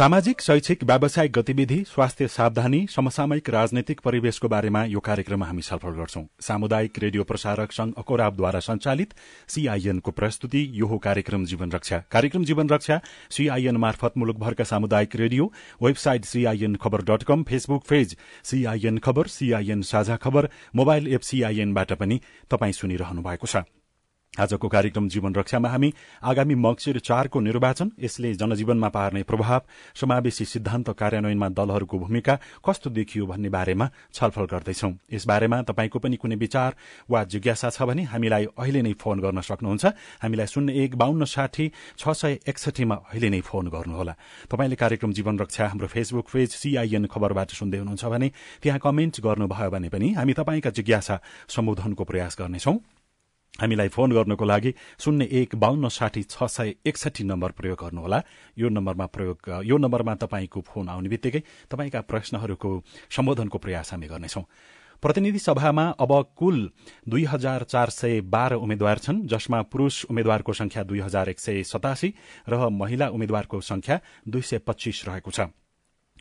सामाजिक शैक्षिक व्यावसायिक गतिविधि स्वास्थ्य सावधानी समसामयिक राजनैतिक परिवेशको बारेमा यो कार्यक्रममा हामी छलफल गर्छौं। सामुदायिक रेडियो प्रसारक संघ अकोराबद्वारा संचालित सीआईएनको प्रस्तुति यो हो कार्यक्रम जीवन रक्षा। कार्यक्रम जीवन रक्षा सीआईएन मार्फत मुलुकभरका सामुदायिक radio website CIN Khabar dot com Facebook page CIN Khabar CIN Sajha Khabar mobile app सीआईएनबाट पनि तपाई सुनिरहनु भएको छ। आजको कार्यक्रम जीवन रक्षामा हामी आगामी मक्सिर चारको निर्वाचन यसले जनजीवनमा पार्ने प्रभाव समावेशी सिद्धान्त कार्यान्वयनमा दलहरूको भूमिका कस्तो देखियो भन्ने बारेमा छलफल गर्दैछौ। यसबारेमा तपाईँको पनि कुनै विचार वा जिज्ञासा छ भने हामीलाई अहिले नै फोन गर्न सक्नुहुन्छ। हामीलाई शून्य एक बाहन्न साठी छ सय एकसठीमा अहिले नै फोन गर्नुहोला। तपाईँले कार्यक्रम जीवन रक्षा हाम्रो फेसबुक पेज सीआईएन खबरबाट सुन्दै हुनुहुन्छ भने त्यहाँ कमेन्ट गर्नुभयो भने पनि हामी तपाईँका जिज्ञासा सम्बोधनको प्रयास गर्नेछौं। हामीलाई फोन गर्नको लागि शून्य एक बाहन्न साठी छ सय एकसठी नम्बर प्रयोग गर्नुहोला। यो नम्बरमा प्रयोग यो नम्बरमा तपाईँको फोन आउने बित्तिकै तपाईँका प्रश्नहरूको सम्बोधनको प्रयास हामी गर्नेछौं। प्रतिनिधि सभामा अब कुल दुई हजार चार सय बाह्र उम्मेद्वार छन् जसमा पुरूष उम्मेद्वारको संख्या दुई हजार एक सय सतासी र महिला उम्मेद्वारको संख्या दुई सय पच्चीस रहेको छ।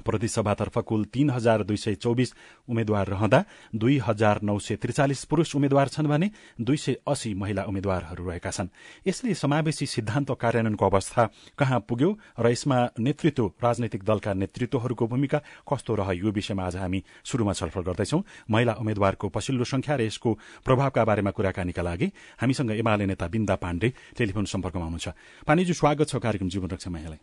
प्रतिसभातर्फ कुल तीन हजार दुई सय चौबिस उम्मेद्वार रहँदा दुई हजार नौ सय त्रिचालिस पुरूष उम्मेद्वार छन् भने दुई सय अस्सी महिला उम्मेद्वारहरू रहेका छन्। यसले समावेशी सिद्धान्त कार्यान्वयनको अवस्था कहाँ पुग्यो र यसमा नेतृत्व राजनैतिक दलका नेतृत्वहरूको भूमिका कस्तो रह्यो यो विषयमा आज हामी शुरूमा छलफल गर्दैछौ। महिला उम्मेद्वारको पछिल्लो संख्या र यसको प्रभावका बारेमा कुराकानीका लागि हामीसँग एमाले नेता बिन्दा पाण्डे टेलिफोन सम्पर्कमा हुनुहुन्छ। पाण्डेजी स्वागत छ कार्यक्रम जीवन रक्षामा यहाँलाई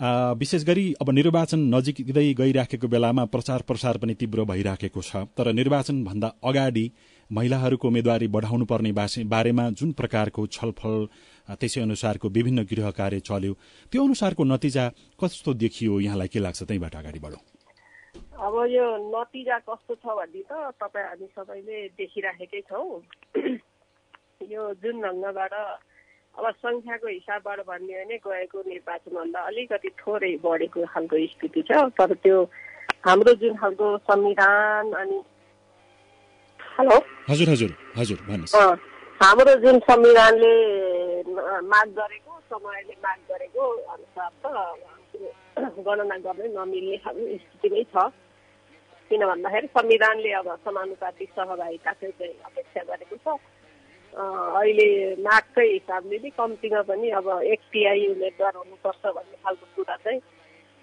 विशेष गरी अब निर्वाचन नजिकै गइराखेको बेलामा प्रचार प्रसार पनि तीव्र भइराखेको छ। तर निर्वाचन भन्दा अगाडि महिलाहरूको उम्मेद्वारी बढाउनु पर्ने बारेमा जुन प्रकारको छलफल त्यसै अनुसारको विभिन्न गृह कार्य चल्यो त्यो अनुसारको नतिजा कस्तो देखियो यहाँलाई के लाग्छ त्यहीँबाट अगाडि बढौँ। अब यो नतिजा कस्तो छ भने त तपाईँ हामी सबैले देखिराखेकै छौँ। यो जुन ढङ्गबाट अब सङ्ख्याको हिसाबबाट भन्ने हो भने गएको निर्वाचनभन्दा अलिकति थोरै बढेको खालको स्थिति छ। तर त्यो हाम्रो जुन खालको संविधान अनि हेलो? हजुर हजुर हजुर हाम्रो जुन संविधानले माग गरेको समयले माग गरेको अनुसार त गणना गर्नै नमिल्ने खालको स्थिति नै छ। किन भन्दाखेरि संविधानले अब समानुपातिक सहभागिताकै चाहिँ अपेक्षा गरेको छ। अहिले मागकै हिसाबले नि कम्तीमा पनि अब एकटिआई उम्मेद्वार हुनुपर्छ भन्ने खालको कुरा चाहिँ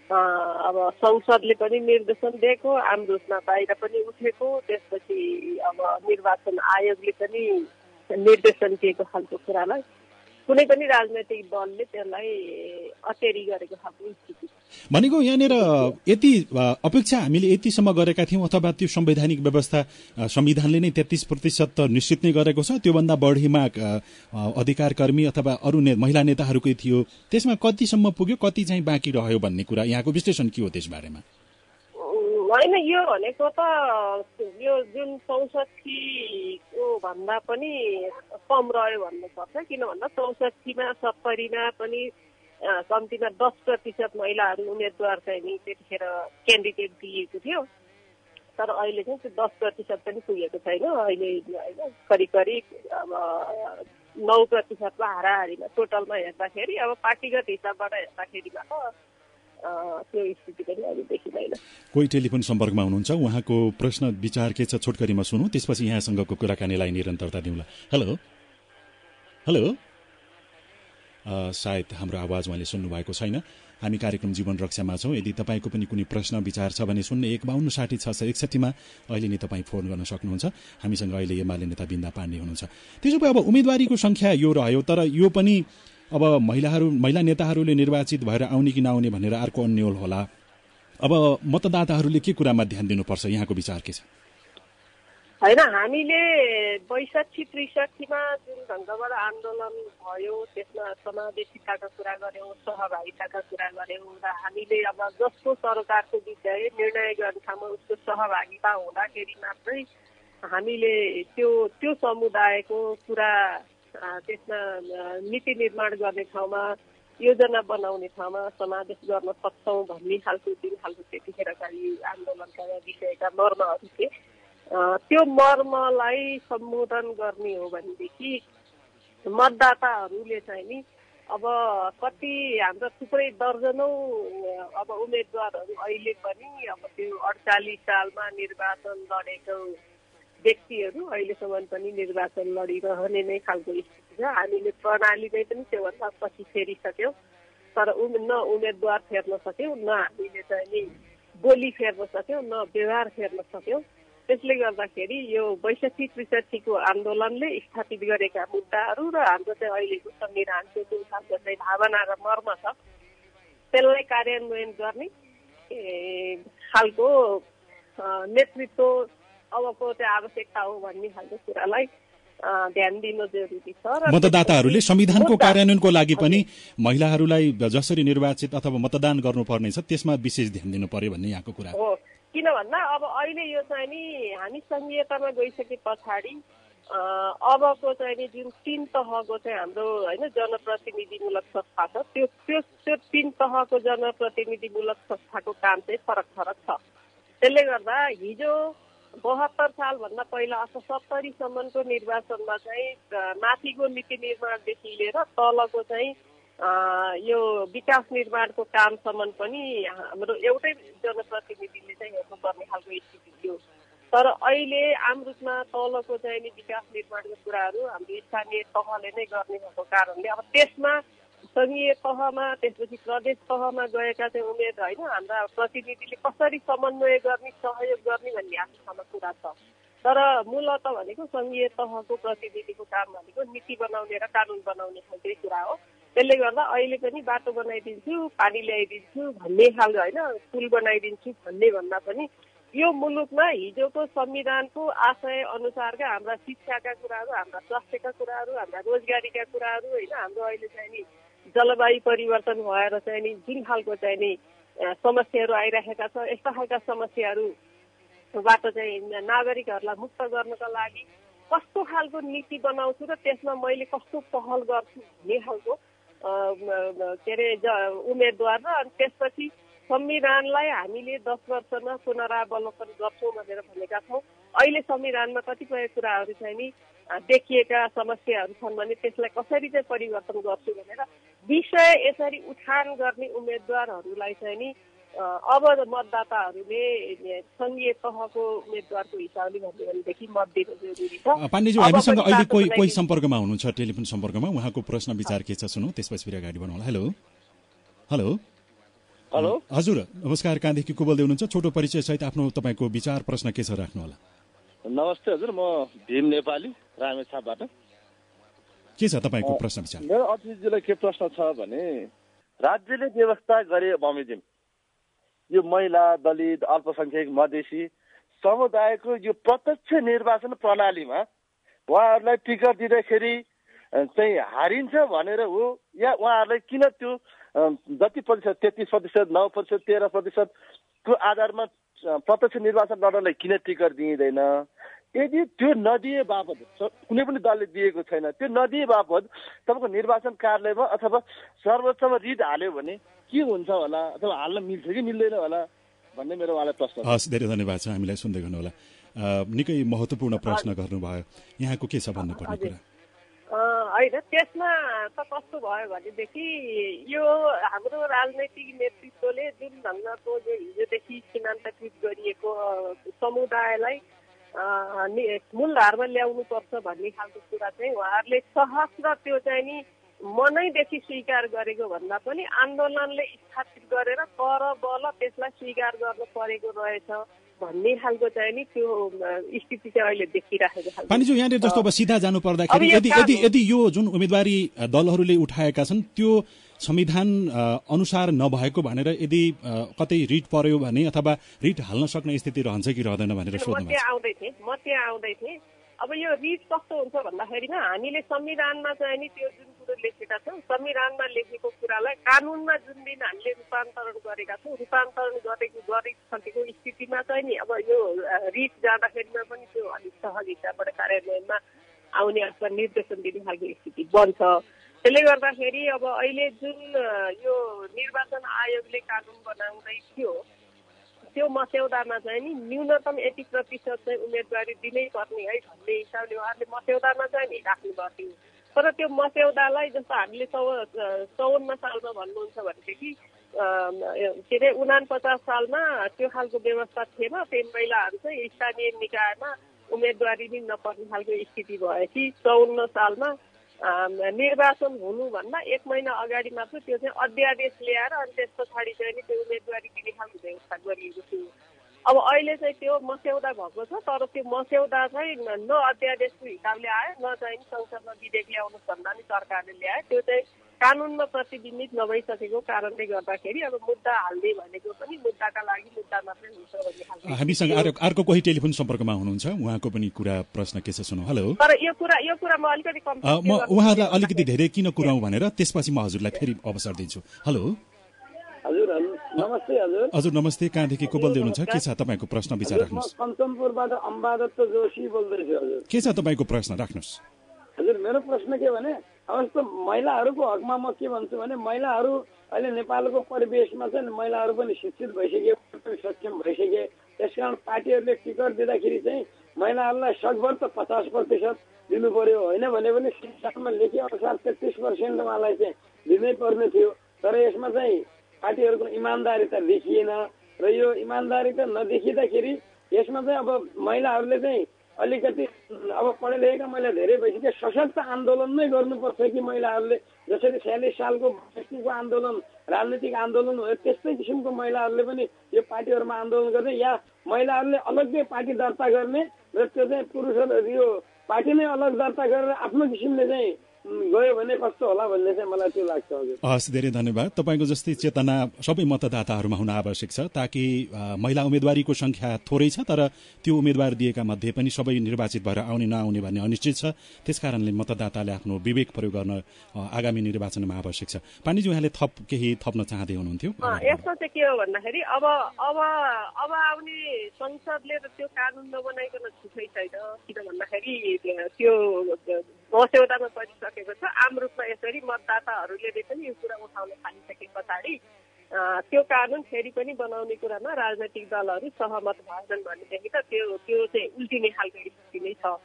अब संसदले पनि निर्देशन दिएको आमदोसमा बाहिर पनि उठेको त्यसपछि अब निर्वाचन आयोगले पनि निर्देशन दिएको खालको कुरालाई कुनै पनि राजनैतिक दलले त्यसलाई अटेरी गरेको खालको स्थिति। भनेको यहाँनिर यति अपेक्षा हामीले यतिसम्म गरेका थियौँ अथवा त्यो संवैधानिक व्यवस्था संविधानले नै तेत्तिस प्रतिशत त निश्चित नै गरेको छ त्योभन्दा बढीमा अधिकार कर्मी अथवा अरू ने, महिला नेताहरूकै थियो। त्यसमा कतिसम्म पुग्यो कति चाहिँ बाँकी रह्यो भन्ने कुरा यहाँको विश्लेषण के हो त्यसबारेमा? होइन यो भनेको त यो जुन चौसठीको भन्दा पनि कम रह्यो भन्नुपर्छ। किन भन्दा चौसठीमा सत्तरीमा पनि कम्तीमा दस प्रतिशत महिलाहरू उम्मेद्वार चाहिँ नि त्यतिखेर क्यान्डिडेट दिएको थियो। तर अहिले चाहिँ त्यो दस प्रतिशत पनि पुगेको छैन। अहिले होइन करिब करिब अब नौ प्रतिशतमा हाराहारीमा टोटलमा हेर्दाखेरि अब पार्टीगत हिसाबबाट हेर्दाखेरिमा त त्यो स्थिति पनि अहिले कोही टेलिफोन सम्पर्कमा हुनुहुन्छ उहाँको प्रश्न विचार के छ छोटकरीमा सुनौ त्यसपछि यहाँसँगको कुराकानीलाई निरन्तरता दिउँला। हेलो? हेलो? सायद हाम्रो आवाज उहाँले सुन्नुभएको छैन। हामी कार्यक्रम जीवन रक्षामा छौँ। यदि तपाईँको पनि कुनै प्रश्न विचार छ भने शून्य एक बाहन्न साठी छ सय एकसठीमा अहिले नै तपाईँ फोन गर्न सक्नुहुन्छ। हामीसँग अहिले एमाले नेता बिन्दा पाण्डे हुनुहुन्छ। त्यसो भए अब उम्मेदवारीको संख्या यो रह्यो तर यो पनि अब महिलाहरू महिला नेताहरूले निर्वाचित भएर आउने कि नआउने भनेर अर्को अन्यल होला। अब मतदाताहरूले के कुरामा ध्यान दिनुपर्छ? यहाँको विचार के छ? होइन हामीले बैसठी त्रिसठीमा जुन ढङ्गबाट आन्दोलन भयो त्यसमा समावेशिताका कुरा गऱ्यौँ सहभागिताका कुरा गऱ्यौँ र हामीले अब जसको सरकारको विषय निर्णय गर्ने ठाउँमा उसको सहभागिता हुँदाखेरि मात्रै हामीले त्यो त्यो समुदायको कुरा त्यसमा नीति निर्माण गर्ने ठाउँमा योजना बनाउने ठाउँमा समावेश गर्न सक्छौँ भन्ने खालको जुन खालको त्यतिखेरका विषयका मर्महरू थिए। त्यो मर्मलाई सम्बोधन गर्ने हो भनेदेखि मतदाताहरूले चाहिँ नि अब कति हाम्रो थुप्रै दर्जनौ अब उम्मेदवारहरू अहिले पनि अब त्यो अडचालिस सालमा निर्वाचन लडेको व्यक्तिहरू अहिलेसम्म पनि निर्वाचन लडिरहने नै खालको स्थिति छ हामीले प्रणाली नै पनि त्योभन्दा पछि फेरिसक्यौँ। तर न उम्मेदवार फेर्न सक्यौँ न हामीले चाहिँ नि बोली फेर्न सक्यौँ न व्यवहार फेर्न सक्यौँ। त्यसले गर्दाखेरि यो बैसठी त्रिसठीको आन्दोलनले स्थापित गरेका मुद्दाहरू र हाम्रो चाहिँ अहिलेको संविधानको जुन खालको चाहिँ भावना र मर्म छ त्यसलाई कार्यान्वयन गर्ने खालको नेतृत्व अबको चाहिँ आवश्यकता हो भन्ने खालको कुरालाई ध्यान दिनु जरुरी छ र मतदाताहरूले संविधानको कार्यान्वयनको लागि पनि महिलाहरूलाई जसरी निर्वाचित अथवा मतदान गर्नुपर्ने छ त्यसमा विशेष ध्यान दिनु पर्यो भन्ने यहाँको कुरा। हो किन भन्दा अब अहिले यो चाहिँ नि हामी सङ्घीयतामा गइसके पछाडि अबको चाहिँ नि जुन तिन तहको चाहिँ हाम्रो होइन जनप्रतिनिधिमूलक संस्था छ त्यो त्यो त्यो तिन तहको जनप्रतिनिधिमूलक संस्थाको काम चाहिँ फरक फरक छ। त्यसले गर्दा हिजो बहत्तर सालभन्दा पहिला अथवा सत्तरीसम्मको निर्वाचनमा चाहिँ माथिको नीति निर्माणदेखि लिएर तलको चाहिँ यो विकास निर्माणको कामसम्म पनि हाम्रो एउटै जनप्रतिनिधिले चाहिँ हेर्नुपर्ने खालको स्थिति थियो। तर अहिले आमरूपमा तलको चाहिँ नि विकास निर्माणको कुराहरू हाम्रो स्थानीय तहले नै गर्ने भएको कारणले अब त्यसमा सङ्घीय तहमा त्यसपछि प्रदेश तहमा गएका चाहिँ उमेर होइन हाम्रा प्रतिनिधिले कसरी समन्वय गर्ने सहयोग गर्ने भन्ने आफूसँग कुरा छ। तर मूलत भनेको सङ्घीय तहको प्रतिनिधिको काम भनेको नीति बनाउने र कानुन बनाउने खालकै कुरा हो। त्यसले गर्दा अहिले पनि बाटो बनाइदिन्छु पानी ल्याइदिन्छु भन्ने खालको होइन पुल बनाइदिन्छु भन्ने भन्दा पनि यो मुलुकमा हिजोको संविधानको आशय अनुसारका हाम्रा शिक्षाका कुराहरू हाम्रा स्वास्थ्यका कुराहरू हाम्रा रोजगारीका कुराहरू होइन हाम्रो अहिले चाहिँ नि जलवायु परिवर्तन भएर चाहिँ नि जुन खालको चाहिँ नि समस्याहरू आइरहेका छ यस्ता खालका समस्याहरूबाट चाहिँ नागरिकहरूलाई मुक्त गर्नका लागि कस्तो खालको नीति बनाउँछु र त्यसमा मैले कस्तो पहल गर्छु भन्ने खालको के अरे उम्मेदवार र त्यसपछि संविधानलाई हामीले दस वर्षमा पुनरावलोकन गर्छौँ भनेर भनेका छौँ। अहिले संविधानमा कतिपय कुराहरू चाहिँ नि देखिएका समस्याहरू छन् भने त्यसलाई कसरी चाहिँ परिवर्तन गर्छु भनेर विषय यसरी उठान गर्ने उम्मेदवारहरूलाई चाहिँ नि अब मतदाताहरूले सङ्घीय तहको उम्मेद्वारको हिसाबले भन्यो भनेदेखि मत दिनु जरुरी छ। पाण्डेजी हामीसँग अहिले कोही कोही सम्पर्कमा हुनुहुन्छ टेलिफोन सम्पर्कमा। उहाँको प्रश्न विचार के छ सुनौ त्यसपछि फेरि अगाडि बढाउँ हेलो? हेलो? हेलो। हजुर नमस्कार कहाँदेखि को बोल्दै हुनुहुन्छ छोटो परिचय सहित आफ्नो तपाईँको विचार प्रश्न के छ राख्नु होला? नमस्ते हजुर म भीम नेपाली रामेछापबाट। के छ तपाईँको प्रश्न विचार? मेरो अतिथिजीलाई के प्रश्न छ भने राज्यले व्यवस्था गरे बमोजिम। यो महिला दलित अल्पसङ्ख्यक मधेसी समुदायको यो प्रत्यक्ष निर्वाचन प्रणालीमा उहाँहरूलाई टिकट दिँदाखेरि चाहिँ हारिन्छ भनेर हो या उहाँहरूलाई किन त्यो जति प्रतिशत तेत्तिस प्रतिशत नौ प्रतिशत तेह्र प्रतिशतको आधारमा प्रत्यक्ष निर्वाचन लड्नलाई किन टिकट दिइँदैन? यदि त्यो नदिए बापत कुनै पनि दलले दिएको छैन त्यो नदिए बापत तपाईँको निर्वाचन कार्यालयमा अथवा सर्वोच्चमा रिट हाल्यो भने के हुन्छ होला? अथवा हाल्न मिल्छ कि मिल्दैन होला? भन्ने मेरो उहाँलाई प्रश्न हस् धेरै धन्यवाद छ हामीलाई सुन्दै गर्नु होला। निकै महत्त्वपूर्ण प्रश्न गर्नुभयो। यहाँको के छ भन्नुपर्ने कुरा? होइन त्यसमा त कस्तो भयो भनेदेखि यो हाम्रो राजनैतिक नेतृत्वले जुन ढङ्गको जो हिजोदेखि सीमान्तकृत गरिएको समुदायलाई मूलधारमा ल्याउनु पर्छ भन्ने खालको कुरा चाहिँ उहाँहरूले सहज र त्यो चाहिँ नि मनैदेखि स्वीकार गरेको भन्दा पनि आन्दोलनले स्थापित गरेर कर बल त्यसलाई स्वीकार गर्नु परेको रहेछ। भन्ने खालको चाहिँ नि त्यो स्थिति चाहिँ अहिले देखिराखेको छ पानीज्यू यहाँनिर जस्तो अब सिधा जानु पर्दाखेरि यदि यदि यदि यो जुन उम्मेदवारी दलहरूले उठाएका छन् त्यो संविधान अनुसार नभएको भनेर यदि कतै रिट पर्यो भने अथवा रिट हाल्न सक्ने स्थिति रहन्छ कि रहँदैन भनेर सोध्नु आउँदै थिएँ म त्यहाँ आउँदै थिएँ। अब यो रिट कस्तो हुन्छ भन्दाखेरिमा हामीले संविधानमा चाहिँ नि त्यो जुन कुरो लेखेका छौँ संविधानमा लेखेको कुरालाई कानुनमा जुन दिन हामीले रूपान्तरण गरेका छौँ रूपान्तरण गरेको गरिसकेको स्थितिमा चाहिँ नि अब यो रिट जाँदाखेरिमा पनि त्यो अलिक सहज हिसाबबाट कार्यान्वयनमा आउने अथवा निर्देशन दिने खालको स्थिति बन्छ। त्यसले गर्दाखेरि अब अहिले जुन यो निर्वाचन आयोगले कानुन बनाउँदै थियो त्यो मस्यौदामा चाहिँ नि न्यूनतम यति प्रतिशत चाहिँ उम्मेदवारी दिनै पर्ने है भन्ने हिसाबले उहाँहरूले मस्यौदामा चाहिँ नि राख्नुभएको तर त्यो मस्यौदालाई जस्तो हामीले चौ चौवन्न सालमा भन्नुहुन्छ भनेदेखि के अरे उना पचास सालमा त्यो खालको व्यवस्था थिएन। त्यही महिलाहरू चाहिँ स्थानीय निकायमा उम्मेदवारी नै नपर्ने खालको स्थिति भएपछि चौन्न सालमा निर्वाचन हुनुभन्दा एक महिना अगाडि मात्र त्यो चाहिँ अध्यादेश ल्याएर अनि त्यस पछाडि चाहिँ त्यो उम्मेदवारी दिने खालको व्यवस्था गरिएको थियो। अब अहिले चाहिँ त्यो मस्यौदा भएको छ तर त्यो मस्यौदा चाहिँ न अध्यादेशको हिसाबले आयो न चाहिँ संसदमा विधेयक ल्याउनुहोस् भन्दा नि सरकारले ल्यायो। त्यो चाहिँ कानुनमा प्रतिबिम्बित नभइसकेको कारणले गर्दाखेरि अब मुद्दा हाल्ने भनेको पनि मुद्दाका लागि मुद्दा मात्रै हुन्छ भन्ने हामीसँग अर्को कोही टेलिफोन सम्पर्कमा हुनुहुन्छ? उहाँको पनि कुरा प्रश्न के छ सुनौ? हेलो। तर यो कुरा यो कुरा म अलिकति म उहाँलाई अलिकति धेरै किन कुराउँ भनेर त्यसपछि म हजुरलाई फेरि अवसर दिन्छु। हेलो। हजुर नमस्ते हजुर। हजुर नमस्ते। कहाँदेखि को बोल्दै हुनुहुन्छ? के छ तपाईँको प्रश्न विचार राख्नुहोस्। कञ्चनपुरबाट अम्बादत्त जोशी बोल्दैछु हजुर। के छ तपाईँको प्रश्न? राख्नुहोस्। हजुर मेरो प्रश्न के भने अब जस्तो महिलाहरूको हकमा म के भन्छु भने महिलाहरू अहिले नेपालको परिवेशमा चाहिँ महिलाहरू पनि शिक्षित भइसके सक्षम भइसके। त्यस कारण पार्टीहरूले टिकट दिँदाखेरि चाहिँ महिलाहरूलाई सकभर त पचास प्रतिशत दिनु पर्यो होइन भने पनि शिक्षामा लेखे अनुसार तेत्तिस पर्सेन्ट उहाँलाई चाहिँ दिनै पर्ने थियो। तर यसमा चाहिँ पार्टीहरूको इमान्दारिता देखिएन र यो इमान्दारिता नदेखिँदाखेरि यसमा चाहिँ अब महिलाहरूले चाहिँ अलिकति अब पढे लेखेका महिला धेरै भइसक्यो सशक्त आन्दोलन नै गर्नुपर्छ कि महिलाहरूले जसरी छयालिस सालको व्यक्तिको आन्दोलन राजनीतिक आन्दोलन हो त्यस्तै किसिमको महिलाहरूले पनि यो पार्टीहरूमा आन्दोलन गर्ने या महिलाहरूले अलग्गै पार्टी दर्ता गर्ने र त्यो चाहिँ पुरुषहरू यो पार्टी नै अलग दर्ता गरेर आफ्नो किसिमले चाहिँ गयो भने कस्तो होला भन्ने चाहिँ मलाई त्यो लाग्छ हजुर। हस् धेरै धन्यवाद। तपाईँको जस्तै चेतना सबै मतदाताहरूमा हुन आवश्यक छ ताकि महिला उम्मेदवारीको संख्या थोरै छ तर त्यो उम्मेद्वार दिएका मध्ये पनि सबै निर्वाचित भएर आउने नआउने भन्ने अनिश्चित छ। त्यसकारणले मतदाताले आफ्नो विवेक प्रयोग गर्न आगामी निर्वाचनमा आवश्यक छ। पाण्डेजी उहाँले थप केही थप्न चाहँदै हुनुहुन्थ्यो। यसमा चाहिँ के हो भन्दाखेरि अब अब अब आउने संसदले त त्यो कानुन नबनाइकन छुट्टै छैन। किन भन्दाखेरि त्यो मस्यौदामा परिसकेको छ। आम रूपमा यसरी मतदाताहरूले पनि यो कुरा उठाउन थालिसके पछाडि त्यो कानुन फेरि पनि बनाउने कुरामा राजनैतिक दलहरू सहमत भएनन् भनेदेखि त त्यो त्यो चाहिँ उल्टिने खालको स्थिति नै छ।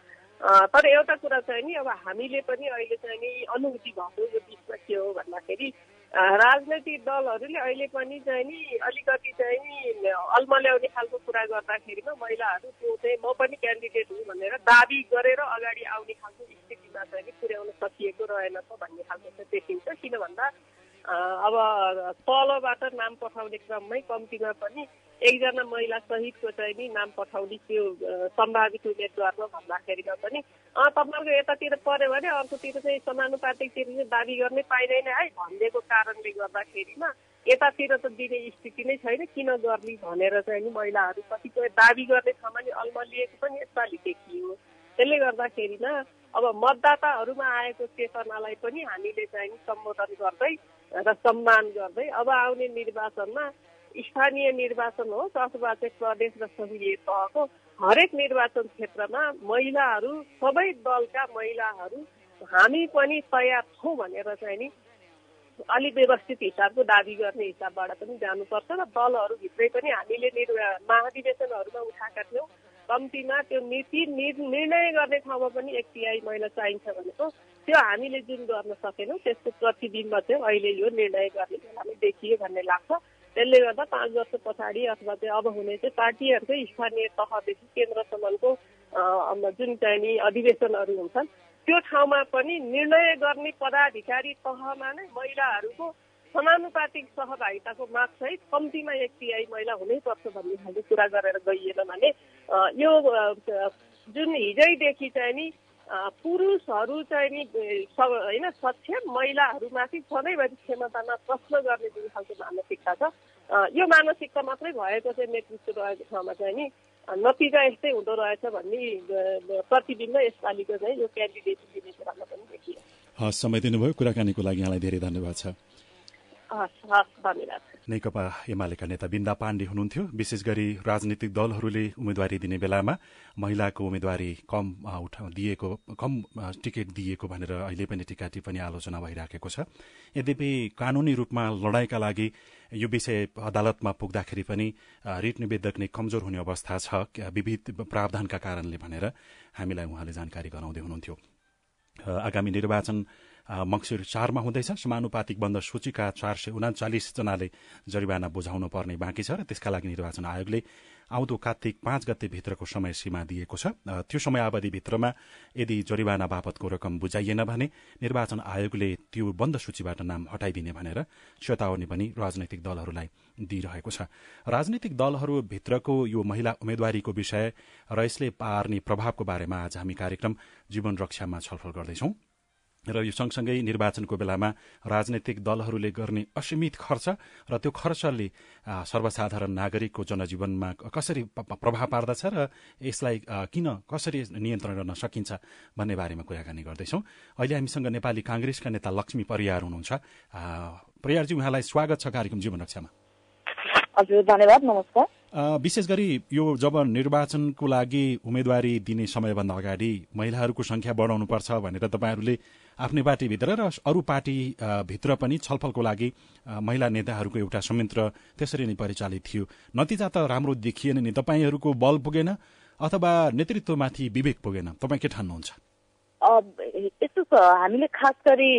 तर एउटा कुरा चाहिँ नि अब हामीले पनि अहिले चाहिँ नि अनुभूति भएको यो बिचमा के हो भन्दाखेरि राजनैतिक दलहरूले अहिले पनि चाहिँ नि अलिकति चाहिँ नि अल्मल्याउने खालको कुरा गर्दाखेरिमा महिलाहरू त्यो चाहिँ म पनि क्यान्डिडेट हुँ भनेर दाबी गरेर अगाडि आउने खालको स्थितिमा चाहिँ नि पुर्याउन सकिएको रहेनछ भन्ने खालको चाहिँ देखिन्छ। किन भन्दा अब तलबाट नाम पठाउने क्रममै कम्तीमा पनि एकजना महिला सहितको चाहिँ नि नाम पठाउने त्यो सम्भावित उम्मेद्वारमा भन्दाखेरिमा पनि तपाईँहरूको यतातिर पऱ्यो भने अर्कोतिर चाहिँ समानुपातिकतिर चाहिँ दाबी गर्नै पाइँदैन है भनिदिएको कारणले गर्दाखेरिमा यतातिर त दिने स्थिति नै छैन किन गर्ने भनेर चाहिँ नि महिलाहरू कतिपय दाबी गर्ने ठाउँमा नि अल्मलिएको पनि यसपालि देखियो त्यसले गर्दाखेरिमा अब मतदाताहरूमा आएको चेतनालाई पनि हामीले चाहिँ सम्बोधन गर्दै र सम्मान गर्दै अब आउने निर्वाचनमा स्थानीय निर्वाचन होस् अथवा चाहिँ प्रदेश र सङ्घीय तहको हरेक निर्वाचन क्षेत्रमा महिलाहरू सबै दलका महिलाहरू हामी पनि तयार छौँ भनेर चाहिँ नि अलिक व्यवस्थित हिसाबको दावी गर्ने हिसाबबाट पनि जानुपर्छ र दलहरूभित्रै पनि हामीले निर्वा महाधिवेशनहरूमा उठाएका थियौँ। कम्तीमा त्यो नीति निर्णय गर्ने ठाउँमा पनि एक तिहाई महिला चाहिन्छ भनेको त्यो हामीले जुन गर्न सकेनौँ त्यसको प्रतिबिम्ब चाहिँ अहिले यो निर्णय गर्ने बेलामा देखियो भन्ने लाग्छ। त्यसले गर्दा पाँच वर्ष पछाडि अथवा चाहिँ अब हुने चाहिँ पार्टीहरूकै स्थानीय तहदेखि केन्द्रसम्मको जुन चाहिँ नि अधिवेशनहरू हुन्छन् त्यो ठाउँमा पनि निर्णय गर्ने पदाधिकारी तहमा नै महिलाहरूको समानुपातिक सहभागिताको मागसहित कम्तीमा एक तिहाई महिला हुनैपर्छ भन्ने खालको कुरा गरेर गइएन भने यो जुन हिजैदेखि चाहिँ नि पुरुषहरू चाहिँ नि होइन सक्षम महिलाहरूमाथि सधैँभरि क्षमतामा प्रश्न गर्ने जुन खालको मानसिकता छ यो मानसिकता मात्रै भएको चाहिँ नेतृत्व रहेको ठाउँमा चाहिँ नि नतिजा यस्तै हुँदो रहेछ भन्ने प्रतिबिम्ब यसपालिको चाहिँ यो क्यान्डिडेट पनि देखियो। हस् समय दिनुभयो। कुराकानीको लागि यहाँलाई धेरै धन्यवाद छ। नेकपा एमालेका नेता बिन्दा पाण्डे हुनुहुन्थ्यो। विशेष गरी राजनीतिक दलहरूले उम्मेद्वारी दिने बेलामा महिलाको उम्मेद्वारी कम उठा दिएको कम टिकट दिएको भनेर अहिले पनि टिका टिप्पणी आलोचना भइराखेको छ। यद्यपि कानूनी रूपमा लडाईँका लागि यो विषय अदालतमा पुग्दाखेरि पनि रिट निवेदक नै कमजोर हुने अवस्था छ विविध प्रावधानका कारणले भनेर हामीलाई उहाँले जानकारी गराउँदै हुनुहुन्थ्यो। आगामी निर्वाचन मक्सिर चारमा हुँदैछ। समानुपातिक बन्द सूचीका चार सय उनाचालिसजनाले जरिवाना बुझाउनु पर्ने बाँकी छ र त्यसका लागि निर्वाचन आयोगले आउँदो कार्तिक पाँच गते भित्रको समय सीमा दिएको छ। त्यो समयावधिभित्रमा यदि जरिवाना बापतको रकम बुझाइएन भने निर्वाचन आयोगले त्यो बन्द सूचीबाट नाम हटाइदिने भनेर चेतावनी पनि राजनैतिक दलहरूलाई दिइरहेको छ। राजनैतिक दलहरूभित्रको यो महिला उम्मेद्वारीको विषय र यसले पार्ने प्रभावको बारेमा आज हामी कार्यक्रम जीवन रक्षामा छलफल गर्दैछौं। र यो सँगसँगै निर्वाचनको बेलामा राजनैतिक दलहरूले गर्ने असीमित खर्च र त्यो खर्चले सर्वसाधारण नागरिकको जनजीवनमा कसरी प्रभाव पार्दछ र यसलाई किन कसरी नियन्त्रण गर्न सकिन्छ भन्ने बारेमा कुराकानी गर्दैछौँ। अहिले हामीसँग नेपाली कांग्रेसका नेता लक्ष्मी परियार हुनुहुन्छ। परियारजी उहाँलाई स्वागत छ कार्यक्रम जीवन रक्षामा। हजुर धन्यवाद नमस्कार। विशेष गरी यो जब निर्वाचनको लागि उम्मेद्वारी दिने समयभन्दा अगाडि महिलाहरूको संख्या बढाउनुपर्छ भनेर तपाईँहरूले आफ्नै पार्टीभित्र र अरू पार्टीभित्र पनि छलफलको लागि महिला नेताहरूको एउटा संयन्त्र त्यसरी नै परिचालित थियो। नतिजा त राम्रो देखिएन नि। तपाईँहरूको बल पुगेन अथवा नेतृत्वमाथि विवेक पुगेन। तपाईँ के ठान्नुहुन्छ? यस्तो हामीले खास गरी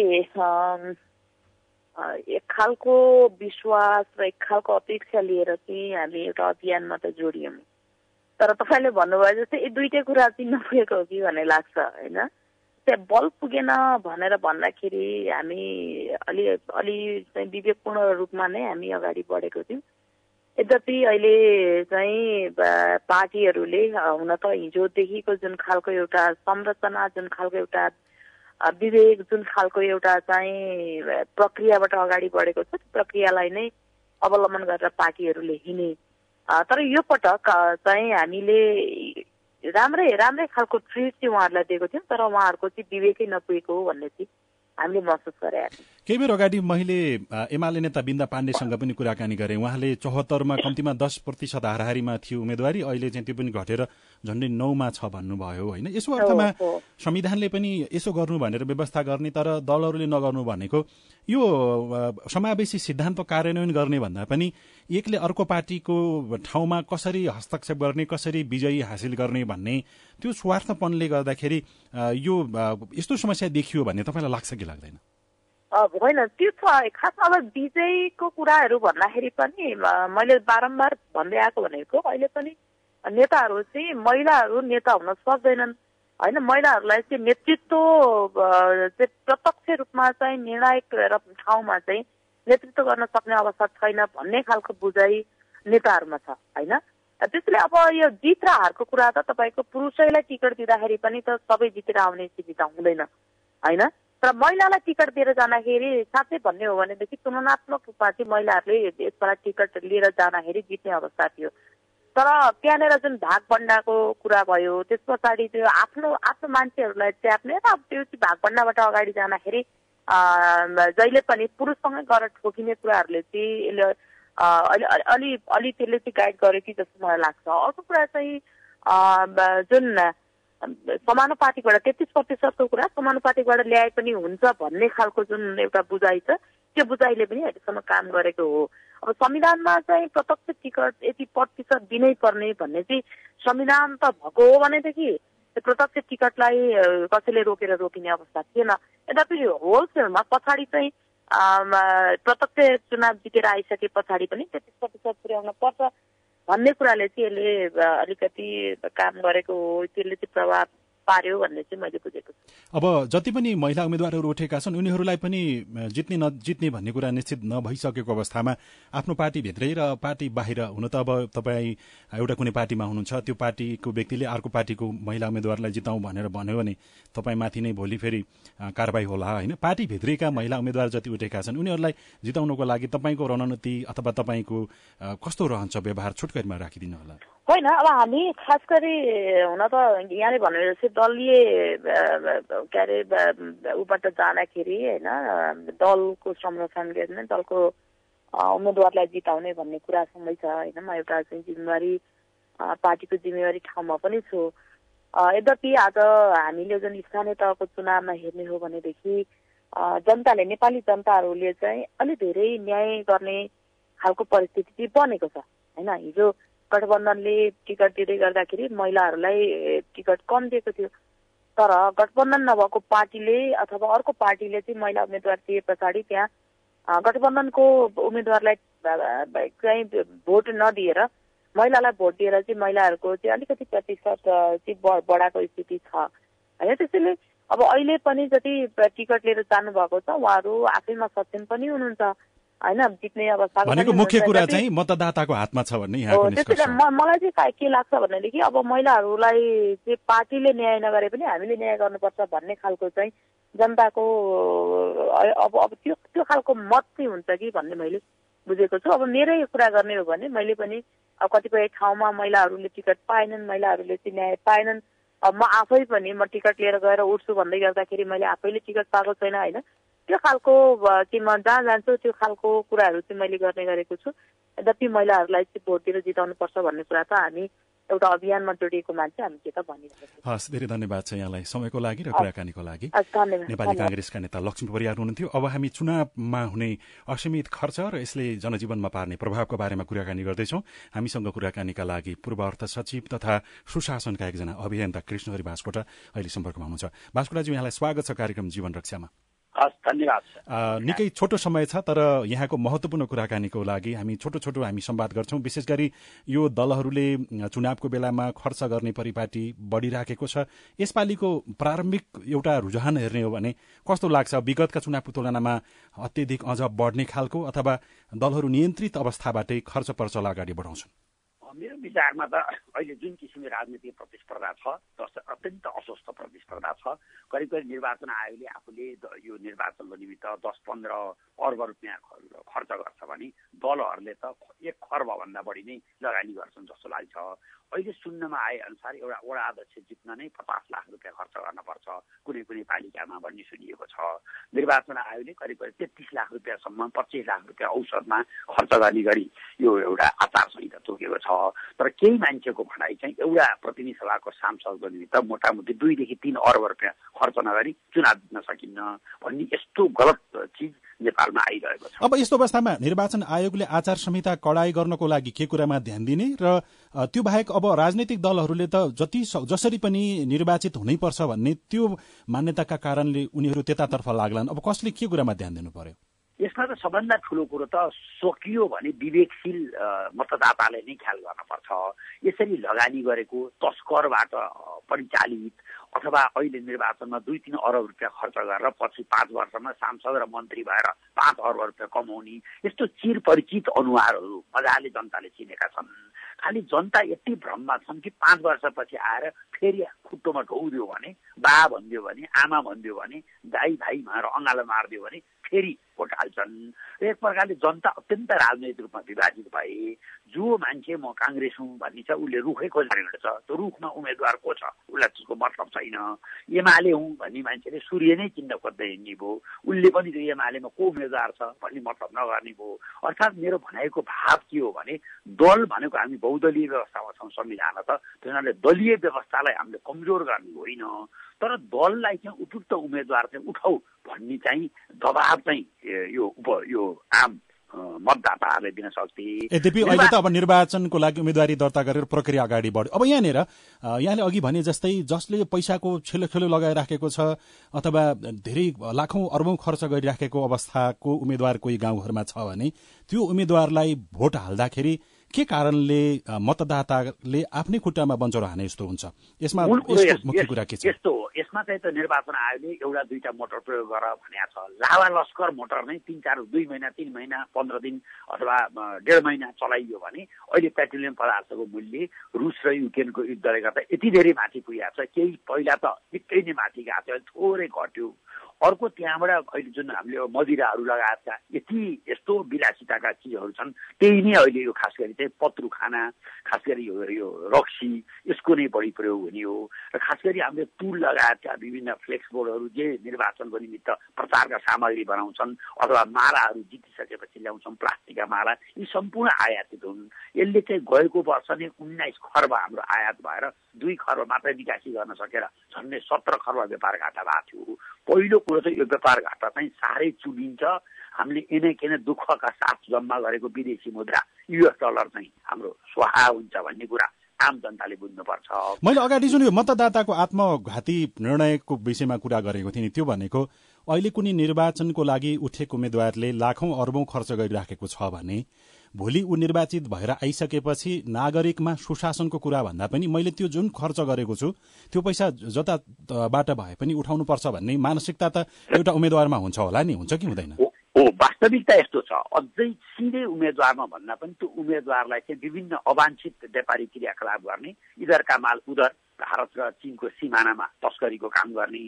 एक खालको विश्वास र एक खालको अपेक्षा लिएर चाहिँ हामी एउटा अभियानमा त जोडियौँ। तर तपाईँले भन्नुभयो जस्तै दुइटै कुरा चाहिँ नपुगेको हो कि भन्ने लाग्छ होइन? त्यहाँ बल पुगेन भनेर भन्दाखेरि हामी अलि अलि चाहिँ विवेकपूर्ण रूपमा नै हामी अगाडि बढेको थियौँ। यद्यपि अहिले चाहिँ पार्टीहरूले हुन त हिजोदेखिको जुन खालको एउटा संरचना जुन खालको एउटा विवेक जुन खालको एउटा चाहिँ प्रक्रियाबाट अगाडि बढेको छ प्रक्रियालाई नै अवलम्बन गरेर पार्टीहरूले हिँडे। तर यो पटक चाहिँ हामीले राम्रै राम्रै खालको ट्रिट चाहिँ उहाँहरूलाई दिएको थियौँ तर उहाँहरूको चाहिँ विवेकै नपुगेको हो भन्ने चाहिँ हामीले महसुस गरे केही बेर अगाडि मैले एमाले नेता बिन्दा पाण्डेसँग पनि कुराकानी गरेँ। उहाँले चौहत्तरमा कम्तीमा दस प्रतिशत हाराहारीमा थियो उम्मेद्वारी। अहिले चाहिँ त्यो पनि घटेर झन्डै नौमा छ भन्नुभयो होइन? यसो अर्थमा संविधानले पनि यसो गर्नु भनेर व्यवस्था गर्ने तर दलहरूले नगर्नु भनेको यो समावेशी सिद्धान्त कार्यान्वयन गर्ने भन्दा पनि एकले अर्को पार्टीको ठाउँमा कसरी हस्तक्षेप गर्ने कसरी विजयी हासिल गर्ने भन्ने त्यो स्वार्थपनले गर्दाखेरि यो यस्तो समस्या देखियो भन्ने तपाईँलाई लाग्छ कि लाग्दैन? होइन त्यो छ खासमा अब विजयको कुराहरू भन्दाखेरि पनि मैले बारम्बार भन्दै आएको भनेको अहिले पनि नेताहरू चाहिँ महिलाहरू नेता हुन सक्दैनन्। होइन महिलाहरूलाई चाहिँ नेतृत्व चाहिँ प्रत्यक्ष रूपमा चाहिँ निर्णायक ठाउँमा चाहिँ नेतृत्व गर्न सक्ने अवस्था छैन भन्ने खालको बुझाइ नेताहरूमा छ होइन? त्यसैले अब यो जित र हारको कुरा त तपाईँको पुरुषैलाई टिकट दिँदाखेरि पनि त सबै जितेर आउने सुविधा हुँदैन होइन? तर महिलालाई टिकट दिएर जाँदाखेरि साँच्चै भन्ने हो भनेदेखि तुलनात्मक रूपमा चाहिँ महिलाहरूले यसबाट टिकट लिएर जाँदाखेरि जित्ने अवस्था थियो। तर त्यहाँनिर जुन भागभन्डाको कुरा भयो त्यस पछाडि त्यो आफ्नो आफ्नो मान्छेहरूलाई च्याप्ने र त्यो भागभन्डाबाट अगाडि जाँदाखेरि जहिले पनि पुरुषसँगै गएर ठोकिने कुराहरूले चाहिँ यसले अलि अलि अलि त्यसले चाहिँ गाइड गर्यो कि जस्तो मलाई लाग्छ। अर्को कुरा चाहिँ जुन समानुपातिकबाट तेत्तिस प्रतिशतको कुरा समानुपातिकबाट ल्याए पनि हुन्छ भन्ने खालको जुन एउटा बुझाइ छ त्यो बुझाइले पनि अहिलेसम्म काम गरेको हो। अब संविधानमा चाहिँ प्रत्यक्ष टिकट यति प्रतिशत दिनै पर्ने भन्ने चाहिँ संविधान त भएको हो भनेदेखि प्रत्यक्ष टिकटलाई कसैले रोकेर रोकिने अवस्था थिएन। यद्यपि होलसेलमा पछाडि चाहिँ प्रत्यक्ष चुनाव जितेर आइसके पछाडि पनि तेत्तिस प्रतिशत पुर्याउन पर्छ भन्ने कुराले चाहिँ यसले अलिकति काम गरेको हो। त्यसले चाहिँ प्रभाव पार्यो भन्ने चाहिँ मैले बुझेको छु। अब जति पनि महिला उम्मेद्वारहरू उठेका छन् उनीहरूलाई पनि जित्ने नजित्ने भन्ने कुरा निश्चित नभइसकेको अवस्थामा आफ्नो पार्टीभित्रै र पार्टी बाहिर हुन त अब तपाईँ एउटा कुनै पार्टीमा हुनुहुन्छ त्यो पार्टीको व्यक्तिले अर्को पार्टीको महिला उम्मेद्वारलाई जिताउँ भनेर भन्यो भने तपाईँमाथि नै भोलि फेरि कारवाही होला होइन? पार्टीभित्रैका महिला उम्मेद्वार जति उठेका छन् उनीहरूलाई जिताउनको लागि तपाईँको रणनीति अथवा तपाईँको कस्तो रहन्छ व्यवहार छुटकरीमा राखिदिनु होला होइन अब हामी खास गरी हुन त यहाँले भने जस्तै दलीय के अरे ऊबाट जाँदाखेरि होइन दलको संरक्षण गर्ने दलको उम्मेदवारलाई जिताउने भन्ने कुरासँगै छ होइन म एउटा चाहिँ जिम्मेवारी पार्टीको जिम्मेवारी ठाउँमा पनि छु यद्यपि आज हामीले जुन स्थानीय तहको चुनावमा हेर्ने हो भनेदेखि जनताले नेपाली जनताहरूले चाहिँ अलिक धेरै न्याय गर्ने खालको परिस्थिति बनेको छ होइन हिजो गठबन्धनले टिकट दिँदै गर्दाखेरि महिलाहरूलाई टिकट कम दिएको थियो। तर गठबन्धन नभएको पार्टीले अथवा अर्को पार्टीले चाहिँ महिला उम्मेद्वार दिए पछाडि त्यहाँ गठबन्धनको उम्मेद्वारलाई चाहिँ भोट नदिएर महिलालाई भोट दिएर चाहिँ महिलाहरूको चाहिँ अलिकति प्रतिशत चाहिँ बढाएको स्थिति छ। होइन त्यसैले अब अहिले पनि जति टिकट लिएर जानुभएको छ उहाँहरू आफैमा सक्षम पनि हुनुहुन्छ। होइन जित्ने अब भनेको मुख्य कुरा चाहिँ मतदाताको हातमा छ भन्ने मलाई चाहिँ के लाग्छ भनेदेखि अब महिलाहरूलाई चाहिँ पार्टीले न्याय नगरे पनि हामीले न्याय गर्नुपर्छ भन्ने खालको चाहिँ जनताको अब अब त्यो त्यो खालको मत चाहिँ हुन्छ कि भन्ने मैले बुझेको छु। अब मेरै कुरा गर्ने हो भने मैले पनि अब कतिपय ठाउँमा महिलाहरूले टिकट पाएनन् महिलाहरूले चाहिँ न्याय पाएनन्। अब म आफै पनि म टिकट लिएर गएर उठ्छु भन्दै गर्दाखेरि मैले आफैले टिकट पाएको छैन होइन? त्यो खालको चाहिँ म जहाँ जान्छु त्यो खालको कुराहरू चाहिँ मैले गर्ने गरेको छु। यद्यपि महिलाहरूलाई चाहिँ भोट दिएर जिताउनुपर्छ भन्ने कुरा त हामी एउटा अभियानमा जोडिएको मान्छे हामी के त भनिरहेको हस् धेरै धन्यवाद छ यहाँलाई समयको लागि र कुराकानीको लागि। नेपाली काङ्ग्रेसका नेता लक्ष्मी परियार हुनुहुन्थ्यो। अब हामी चुनावमा हुने असीमित खर्च र यसले जनजीवनमा पार्ने प्रभावको बारेमा कुराकानी गर्दैछौ। हामीसँग कुराकानीका लागि पूर्व अर्थ सचिव तथा सुशासनका एकजना अभियन्ता कृष्णहरी बास्कोटा अहिले सम्पर्कमा हुनुहुन्छ। बास्कोटाजी यहाँलाई स्वागत छ कार्यक्रम जीवन रक्षामा। हस् धन्यवाद निकै छोटो समय छ तर यहाँको महत्वपूर्ण कुराकानीको लागि हामी छोटो छोटो हामी संवाद गर्छौँ। विशेष गरी यो दलहरूले चुनावको बेलामा खर्च गर्ने परिपाटी बढिराखेको छ। यसपालिको प्रारम्भिक एउटा रुझान हेर्ने हो भने कस्तो लाग्छ? विगतका चुनावको तुलनामा अत्यधिक अझ बढ्ने खालको अथवा दलहरू नियन्त्रित अवस्थाबाटै खर्च पर्चल अगाडि बढाउँछन्? मेरो विचारमा त अहिले जुन किसिमको राजनीतिक प्रतिस्पर्धा छ अत्यन्त अस्वस्थ प्रतिस्पर्धा छ करिब करिब निर्वाचन आयोगले आफूले यो निर्वाचनको निमित्त दस पन्ध्र अर्ब रुपियाँ खर्च गर्छ भने दलहरूले त एक खर्बभन्दा बढी नै लगानी गर्छन् जस्तो लाग्छ। अहिले सुन्नमा आए अनुसार एउटा वडा अध्यक्ष जित्न नै पचास लाख रुपियाँ खर्च गर्नुपर्छ कुनै कुनै पालिकामा भन्ने सुनिएको छ। निर्वाचन आयोगले करिब करिब तेत्तिस लाख रुपियाँसम्म पच्चिस लाख रुपियाँ औसतमा खर्च गर्ने गरी यो एउटा आचार संहिता तोकेको छ। तर केही मान्छेको भनाइ चाहिँ एउटा प्रतिनिधि सभाको सांसदको निमित्त मोटामोटी दुईदेखि तिन अर्ब रुपियाँ खर्च नगरी चुनाव जित्न सकिन्न भन्ने यस्तो गलत चिज नेपालमा आइरहेको छ। अब यस्तो अवस्थामा निर्वाचन आयोगले आचार संहिता कडाई गर्नको लागि के कुरामा ध्यान दिने र त्यो बाहेक अब राजनैतिक दलहरूले त जति जसरी पनि निर्वाचित हुनैपर्छ भन्ने त्यो मान्यताका कारणले उनीहरू त्यतातर्फ लाग्लान्। अब कसले के कुरामा ध्यान दिनु पर्यो? यसमा त सबभन्दा ठुलो कुरो त सकियो भने विवेकशील मतदाताले नै ख्याल गर्नुपर्छ यसरी लगानी गरेको तस्करबाट परिचालित अथवा अहिले निर्वाचनमा दुई तिन अरब रुपियाँ खर्च गरेर पछि पाँच वर्षमा सांसद र मन्त्री भएर पाँच अरब रुपियाँ कमाउने यस्तो चिर परिचित अनुहारहरू मजाले जनताले चिनेका छन्। खालि जनता यति भ्रममा छन् कि पाँच वर्षपछि आएर फेरि खुट्टोमा ढौदियो भने बा भनिदियो भने आमा भनिदियो भने दाई भाइ भनेर अँगालो मारिदियो भने फेरि भोट हाल्छन् र एक प्रकारले जनता अत्यन्त राजनैतिक रूपमा विभाजित भए जो मान्छे म काङ्ग्रेस हुँ भन्ने छ उसले रुखै खोजेर हिँड्छ त्यो रुखमा उम्मेद्वार को छ? उसलाई त्यसको मतलब छैन। एमाले हुँ भन्ने मान्छेले सूर्य नै चिन्न खोज्दै हिँड्ने भयो उसले पनि त्यो एमालेमा को उम्मेद्वार छ भन्ने मतलब नगर्ने भयो अर्थात् मेरो भनाइको भाव के हो भने दल भनेको हामी बहुदलीय व्यवस्थामा छौँ संविधान त। त्यस हुनाले दलीय व्यवस्थालाई हामीले कमजोर गर्ने होइन। तर दललाई चाहिँ उपयुक्त उम्मेद्वार चाहिँ उठाउ भन्ने चाहिँ दबाब चाहिँ यो उप यो आम मतदाताहरूले दिन सक्थे। यद्यपि अहिले त अब निर्वाचनको लागि उम्मेदवारी दर्ता गरेर प्रक्रिया अगाडि बढ्यो। अब यहाँनिर यहाँले अघि भने जस्तै जसले पैसाको छेलो खेलो लगाइराखेको छ अथवा धेरै लाखौँ अर्बौँ खर्च गरिराखेको अवस्थाको उम्मेद्वार कोही गाउँघरमा छ भने त्यो उम्मेद्वारलाई भोट हाल्दाखेरि के कारणले मतदाताले आफ्नै खुट्टामा बन्चरो हाने जस्तो हुन्छ? यसमा मुख्य कुरा के छ? यस्तो यसमा चाहिँ त निर्वाचन आयोगले एउटा दुईटा मोटर प्रयोग गर भनेको छ। लावा लस्कर मोटर नै तिन चार दुई महिना तिन महिना पन्ध्र दिन अथवा डेढ महिना चलाइयो भने अहिले पेट्रोलियम पदार्थको मूल्य रुस र युक्रेनको युद्धले गर्दा यति धेरै माथि पुगेको छ। केही पहिला त निकै नै माथि गएको थियो। थोरै घट्यो। अर्को त्यहाँबाट अहिले जुन हामीले मदिराहरू लगायतका यति यस्तो विलासिताका चिजहरू छन् त्यही नै अहिले यो खास गरी चाहिँ पत्रु खाना खास गरी यो यो रक्सी यसको नै बढी प्रयोग हुने हो। र खास गरी हामीले तुल लगायतका विभिन्न फ्लेक्स बोर्डहरू जे निर्वाचनको निमित्त प्रचारका सामग्री बनाउँछन् अथवा मालाहरू जितिसकेपछि ल्याउँछौँ प्लास्टिकका माला यी सम्पूर्ण आयातित हुन्। यसले चाहिँ गएको वर्ष नै उन्नाइस खर्ब हाम्रो आयात भएर दुई खर्ब मात्रै निकासी गर्न सकेर झन्डै सत्र खर्ब व्यापार घाटा भएको थियो। पहिलो कुरो चाहिँ यो व्यापार घाटा चाहिँ साह्रै चुनिन्छ। हामीले यनै किन दुःखका साथ जम्मा गरेको विदेशी मुद्रा युएस डलर चाहिँ हाम्रो स्वाहा हुन्छ भन्ने कुरा आम जनताले बुझ्नुपर्छ। मैले अगाडि जुन यो मतदाताको आत्मघाती निर्णयको विषयमा कुरा गरेको थिएँ नि त्यो भनेको अहिले कुनै निर्वाचनको लागि उठेको उम्मेद्वारले लाखौं अर्बौं खर्च गरिराखेको छ भने भोलि ऊ निर्वाचित भएर आइसकेपछि नागरिकमा सुशासनको कुरा भन्दा पनि मैले त्यो जुन खर्च गरेको छु त्यो पैसा जताबाट भए पनि उठाउनुपर्छ भन्ने मानसिकता त एउटा उम्मेद्वारमा हुन्छ होला नि हुन्छ कि हुँदैन? हो वास्तविकता यस्तो छ। अझै सिधै उम्मेद्वारमा भन्दा पनि त्यो उम्मेद्वारलाई चाहिँ विभिन्न अवांछित व्यापारी क्रियाकलाप गर्ने इधरका माल उधर भारत र चिनको सिमानामा तस्करीको काम गर्ने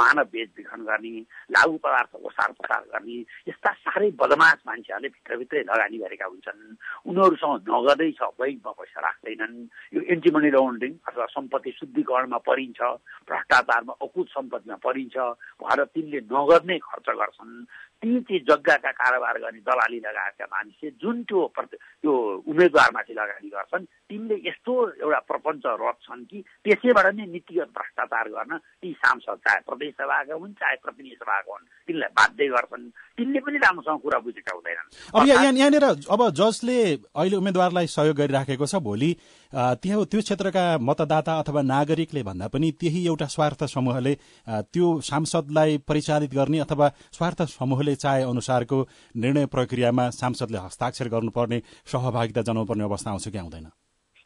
मानव बेचबिखन गर्ने लागु पदार्थ ओसार पसार गर्ने यस्ता साह्रै बदमास मान्छेहरूले भित्रभित्रै लगानी गरेका हुन्छन्। उनीहरूसँग नगदै छ बैङ्कमा पैसा राख्दैनन्। यो एन्टी मनी लन्ड्रिङ अथवा सम्पत्ति शुद्धिकरणमा परिन्छ भ्रष्टाचारमा अकुत सम्पत्तिमा परिन्छ। भएर तिनले नगद नै खर्च गर्छन्। ती चाहिँ जग्गाका कारोबार गर्ने दलाली लगाएका मानिसले जुन त्यो त्यो उम्मेद्वारमाथि लगानी गर्छन् तिनले यस्तो एउटा प्रपञ्च रच्छन् कि त्यसैबाट नै नीतिगत भ्रष्टाचार गर्न ती सांसद चाहे प्रदेश सभाका हुन् चाहे प्रतिनिधि सभाका हुन् तिनलाई बाध्य गर्छन्। तिनले पनि राम्रोसँग कुरा बुझेका हुँदैनन्। अब यहाँनिर अब जसले अहिले उम्मेद्वारलाई सहयोग गरिराखेको छ भोलि त्यहाँ त्यो क्षेत्रका मतदाता अथवा नागरिकले भन्दा पनि त्यही एउटा स्वार्थ समूहले त्यो सांसदलाई परिचालित गर्ने अथवा स्वार्थ समूहले चाहे अनुसारको निर्णय प्रक्रियामा सांसदले हस्ताक्षर गर्नुपर्ने सहभागिता जनाउनुपर्ने अवस्था आउँछ कि आउँदैन?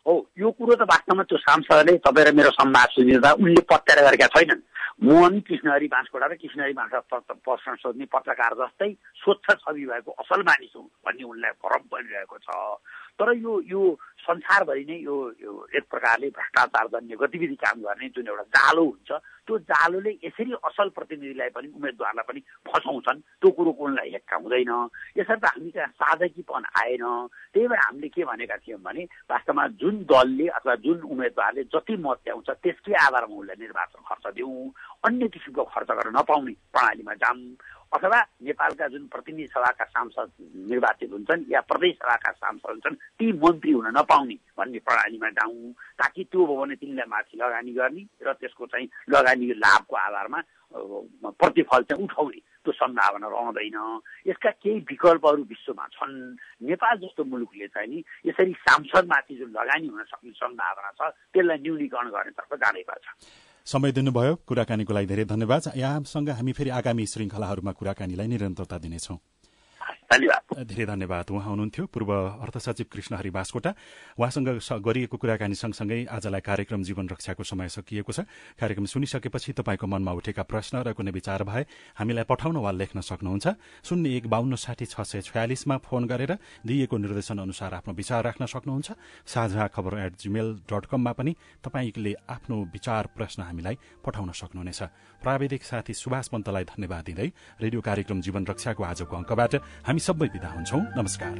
हो यो कुरो त वास्तवमा त्यो सांसदले तपाईँ र मेरो संवाद सुनिँदा उनले पत्याएर गरेका छैनन्। मोहन कृष्णहरी बाँसकोटा र कृष्णहरी बाँसकोटा प्रश्न सोध्ने पत्रकार जस्तै स्वच्छ छवि भएको असल मानिस हुँ भन्ने उनलाई भरम परिरहेको छ। तर यो यो संसारभरि नै यो एक प्रकारले भ्रष्टाचार जन्य गतिविधि काम गर्ने जुन एउटा जालो हुन्छ त्यो जालोले यसरी असल प्रतिनिधिलाई पनि उम्मेद्वारलाई पनि फसाउँछन्। त्यो कुरोको उनलाई हेक्का हुँदैन। यसर्थ हामी कहाँ साधकीपन आएन। त्यही भएर हामीले के भनेका थियौँ भने वास्तवमा जुन दलले अथवा जुन उम्मेद्वारले जति मत ल्याउँछ त्यसकै आधारमा उसलाई निर्वाचन खर्च दिउँ। अन्य किसिमको खर्च गर्न नपाउने प्रणालीमा जाऊँ अथवा नेपालका जुन प्रतिनिधि सभाका सांसद निर्वाचित हुन्छन् या प्रदेश सभाका सांसद हुन्छन् ती मन्त्री हुन नपाउने भन्ने प्रणालीमा जाउँ ताकि त्यो भयो भने तिनलाई माथि लगानी गर्ने र त्यसको चाहिँ लगानी लाभको आधारमा प्रतिफल चाहिँ उठाउने त्यो सम्भावना रहँदैन। यसका केही विकल्पहरू विश्वमा छन्। नेपाल जस्तो मुलुकले चाहिँ नि यसरी सांसदमाथि जुन लगानी हुन सक्ने सम्भावना छ त्यसलाई न्यूनीकरण गर्नेतर्फ जानै पर्छ समय दिनुभयो। कुराकानीको लागि धेरै धन्यवाद। यहाँसँग हामी फेरि आगामी श्रृङ्खलाहरूमा कुराकानीलाई निरन्तरता दिनेछौँ। धेरै धन्यवाद। उहाँ हुनुहुन्थ्यो पूर्व अर्थ सचिव कृष्ण हरि बास्कोटा। उहाँसँग गरिएको कुराकानी सँगसँगै आजलाई कार्यक्रम जीवन रक्षाको समय सकिएको छ। कार्यक्रम सुनिसकेपछि तपाईँको मनमा उठेका प्रश्न र कुनै विचार भए हामीलाई पठाउन वा लेख्न सक्नुहुन्छ। शून्य एक बाहन्न साठी छ सय छयालिसमा फोन गरेर दिइएको निर्देशन अनुसार आफ्नो विचार राख्न सक्नुहुन्छ। साझा खबर एट जीमेल डट कममा पनि तपाईँले आफ्नो विचार प्रश्न हामीलाई पठाउन सक्नुहुनेछ। प्राविधिक साथी सुभाष पन्तलाई धन्यवाद दिँदै रेडियो कार्यक्रम जीवन रक्षाको आजको अङ्कबाट हामी सबै विदा हुन्छौ। नमस्कार।